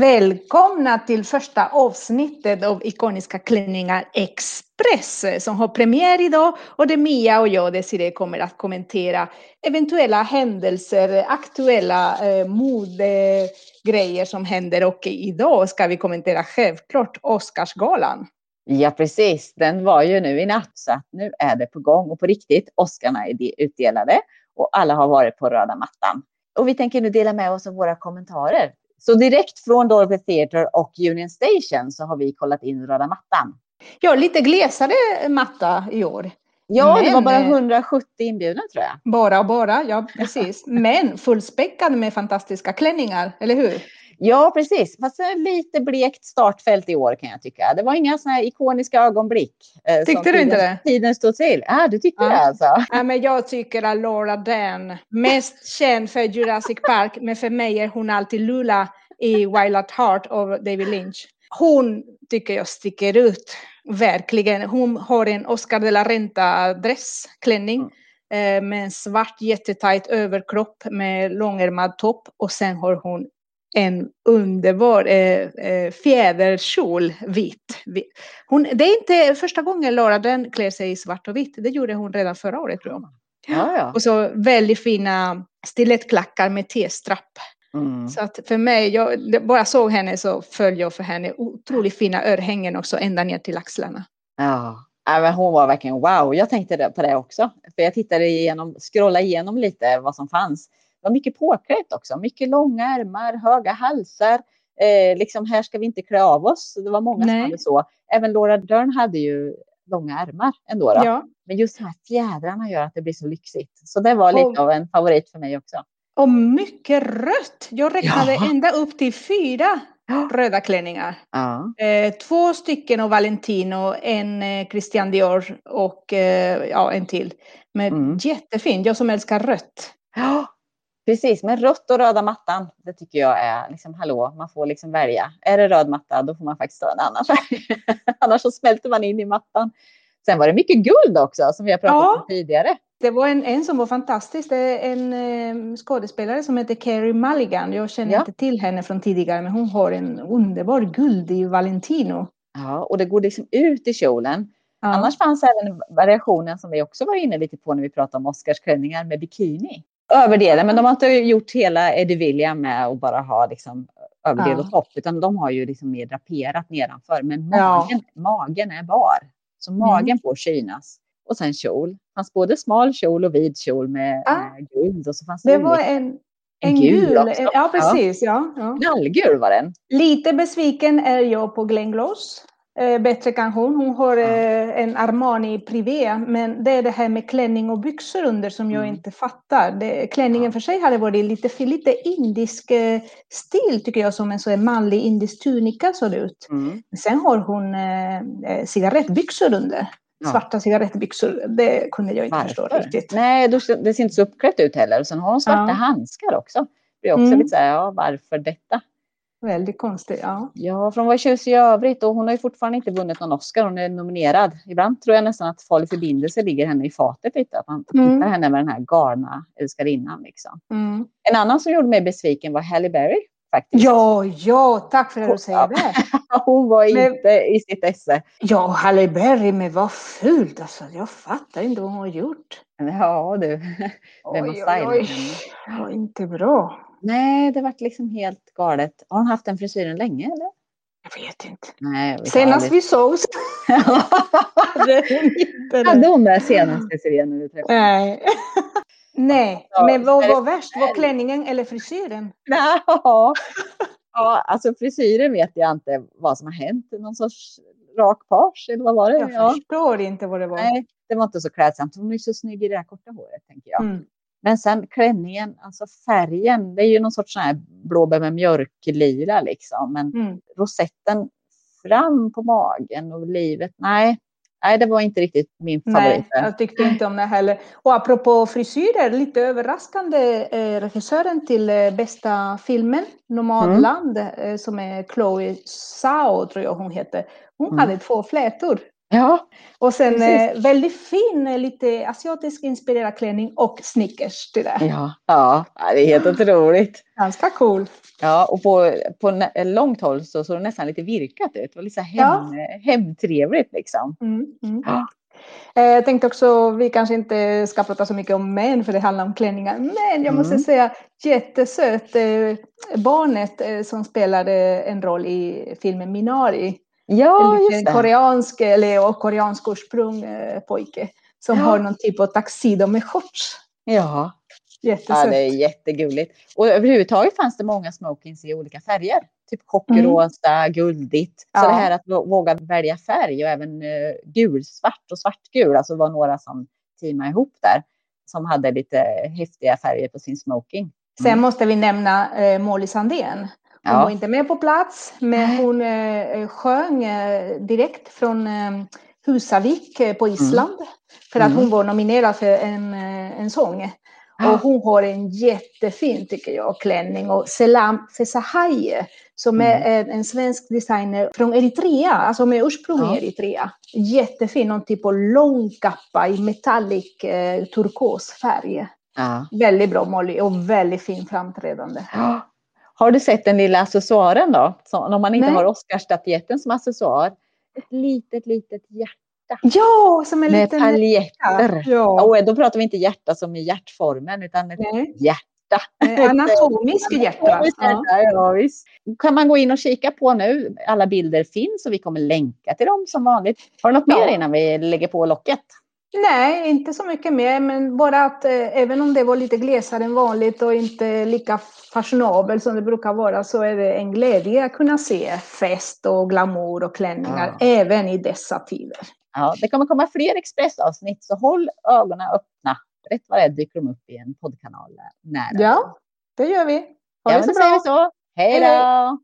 Välkomna till första avsnittet av Ikoniska klänningar Express som har premiär idag och där Mia och jag, Desiree, kommer att kommentera eventuella händelser, aktuella eh, modegrejer som händer och idag ska vi kommentera självklart Oscarsgalan. Ja, precis. Den var ju nu i natt så nu är det på gång och på riktigt. Oscarna är utdelade och alla har varit på röda mattan. Och vi tänker nu dela med oss av våra kommentarer så direkt från Dorothy Theatre och Union Station så har vi kollat in röda mattan. Ja, lite glesare matta i år. Ja, Men, det var bara 170 inbjudna tror jag. Bara och bara, ja precis. Men fullspäckad med fantastiska klänningar, eller hur? Ja, precis. Fast lite blekt startfält i år kan jag tycka. Det var inga sådana här ikoniska ögonblick. Eh, tyckte du inte det? Tiden stod still. Ah, du tyckte ja. det alltså? Ja, men jag tycker att Laura Dern, mest känd för Jurassic Park, men för mig är hon alltid Lula i Wild at Heart av David Lynch. Hon tycker jag sticker ut, verkligen. Hon har en Oscar de la Renta dressklänning. Mm eh, med en svart jättetajt överkropp med långärmad topp och sen har hon en underbar eh, eh, fjäderkjol, vit. Hon, det är inte första gången Laura den klär sig i svart och vitt. Det gjorde hon redan förra året tror jag. Ja, ja. Och så väldigt fina stilettklackar med T-strapp. Mm. Så att för mig, jag bara såg henne så föll jag för henne. Otroligt fina örhängen också ända ner till axlarna. Ja, men hon var verkligen wow. Jag tänkte på det också. För jag tittade igenom, scrollade igenom lite vad som fanns var mycket påklätt också. Mycket långa ärmar, höga halsar. Eh, liksom här ska vi inte klä av oss. Det var många Nej. som hade så. Även Laura Dern hade ju långa ärmar ändå. Då. Ja. Men just de här fjädrarna gör att det blir så lyxigt. Så det var lite och, av en favorit för mig också. Och mycket rött. Jag räknade ja. ända upp till fyra röda klänningar. Ja. Eh, två stycken av Valentino, en eh, Christian Dior och eh, ja, en till. Men mm. jättefin. Jag som älskar rött. Ja, Precis, men rött och röda mattan, det tycker jag är liksom hallå, man får liksom välja. Är det röd matta, då får man faktiskt ta en annars. annars så smälter man in i mattan. Sen var det mycket guld också, som vi har pratat ja, om tidigare. Det var en, en som var fantastisk, det är en eh, skådespelare som heter Carrie Mulligan. Jag känner ja. inte till henne från tidigare, men hon har en underbar guld i Valentino. Ja, och det går liksom ut i kjolen. Ja. Annars fanns även variationen som vi också var inne lite på när vi pratade om Oscarsklänningar med bikini överdelen, men de har inte gjort hela Eddie William med att bara ha liksom överdel ja. och topp, utan de har ju liksom mer draperat nedanför. Men magen, ja. magen är bar, så magen mm. får synas. Och sen kjol. Det fanns både smal kjol och vid kjol med, ah. med guld. Och så fanns det, det var en, en, en gul, gul också. Ja, precis. Ja. Ja. Knallgul var den. Lite besviken är jag på Glenn Close. Eh, bättre kan hon. Hon har eh, en Armani Privé, men det är det här med klänning och byxor under som jag mm. inte fattar. Det, klänningen för sig hade varit lite, lite indisk eh, stil tycker jag, som en så manlig indisk tunika såg det ut. Mm. Sen har hon eh, eh, cigarettbyxor under. Ja. Svarta cigarettbyxor, det kunde jag inte Varför? förstå riktigt. Nej, det ser inte så uppklätt ut heller. Sen har hon svarta ja. handskar också. Det är också mm. lite så här, ja, varför detta? Väldigt konstigt, ja. Ja, för hon var tjusig i övrigt och hon har ju fortfarande inte vunnit någon Oscar. Hon är nominerad. Ibland tror jag nästan att Farlig förbindelse ligger henne i fatet lite. Att man mm. hittar henne med den här galna älskarinnan. Liksom. Mm. En annan som gjorde mig besviken var Halle Berry. Faktiskt. Ja, ja, tack för att du säger det. hon var men, inte i sitt esse. Ja, Halle Berry, men vad fult alltså. Jag fattar inte vad hon har gjort. Ja, du. Vem oj, oj, oj. Var inte bra. Nej, det vart liksom helt galet. Har hon haft den frisyren länge eller? Jag vet inte. Nej, senast vi sågs. Hade hon det senaste serien när vi träffades? Nej. Nej, ja, men vad var värst? Var klänningen eller frisyren? Ja. ja, alltså frisyren vet jag inte vad som har hänt. Någon sorts rak page eller vad var det? Jag ja. förstår inte vad det var. Nej, det var inte så klädsamt. Hon är så snygg i det här korta håret, tänker jag. Mm. Men sen klänningen, alltså färgen, det är ju någon sorts sån här blåbär med mjörklila liksom. Men mm. rosetten fram på magen och livet, nej. Nej, det var inte riktigt min favorit. Nej, jag tyckte inte om det heller. Och apropå frisyrer, lite överraskande, eh, regissören till eh, bästa filmen, Nomadland, mm. eh, som är Chloe Zhao, tror jag hon heter. Hon mm. hade två flätor Ja. Och sen eh, väldigt fin, eh, lite asiatisk inspirerad klänning och sneakers till det. Ja, ja det är helt otroligt. Ganska cool. Ja, och på, på långt håll så såg det nästan lite virkat ut. Det var lite hem, ja. hemtrevligt liksom. Mm, mm. Ja. Eh, jag tänkte också, vi kanske inte ska prata så mycket om män för det handlar om klänningar, men jag måste mm. säga jättesöt eh, barnet eh, som spelade en roll i filmen Minari. Ja, just det. En koreansk, eller koreansk ursprung pojke som ja. har någon typ av taxido med shorts. Ja. Jättesött. Ja, det är jättegulligt. Och överhuvudtaget fanns det många smokings i olika färger. Typ chockrosa, mm. guldigt. Så ja. det här att våga välja färg och även uh, gulsvart och svartgul, alltså var några som teamade ihop där. Som hade lite häftiga färger på sin smoking. Mm. Sen måste vi nämna uh, Molly Sandén. Hon ja. var inte med på plats, men hon uh, sjöng uh, direkt från Husavik på mm. Island. Mm. För att hon mm. var nominerad för en, en sång. Och hon har en jättefin, tycker jag, klänning. Och Selam Fesahaye, som är mm. en svensk designer från Eritrea, alltså med ursprung i ja. Eritrea. Jättefin, någon typ av lång kappa i metallic eh, turkosfärg. Ja. Väldigt bra Molly och väldigt fin framträdande. Ja. Har du sett den lilla accessoaren då? Så, om man inte Nej. har Oscarsstatyetten som accessoar. Ett litet, litet hjärta hjärta. Ja, som en med liten paljetter. Ja. Och då pratar vi inte hjärta som i hjärtformen, utan ett Nej. hjärta. Anatomisk hjärta. Ja. Ja, visst. Kan man gå in och kika på nu. Alla bilder finns och vi kommer länka till dem som vanligt. Har du något ja. mer innan vi lägger på locket? Nej, inte så mycket mer, men bara att eh, även om det var lite glesare än vanligt och inte lika fashionabel som det brukar vara så är det en glädje att kunna se fest och glamour och klänningar ja. även i dessa tider. Ja, det kommer komma fler Expressavsnitt, så håll ögonen öppna. Rätt vad det är dyker de upp i en poddkanal nära. Ja, det gör vi. Ha ja, det så bra. Så. Hej då!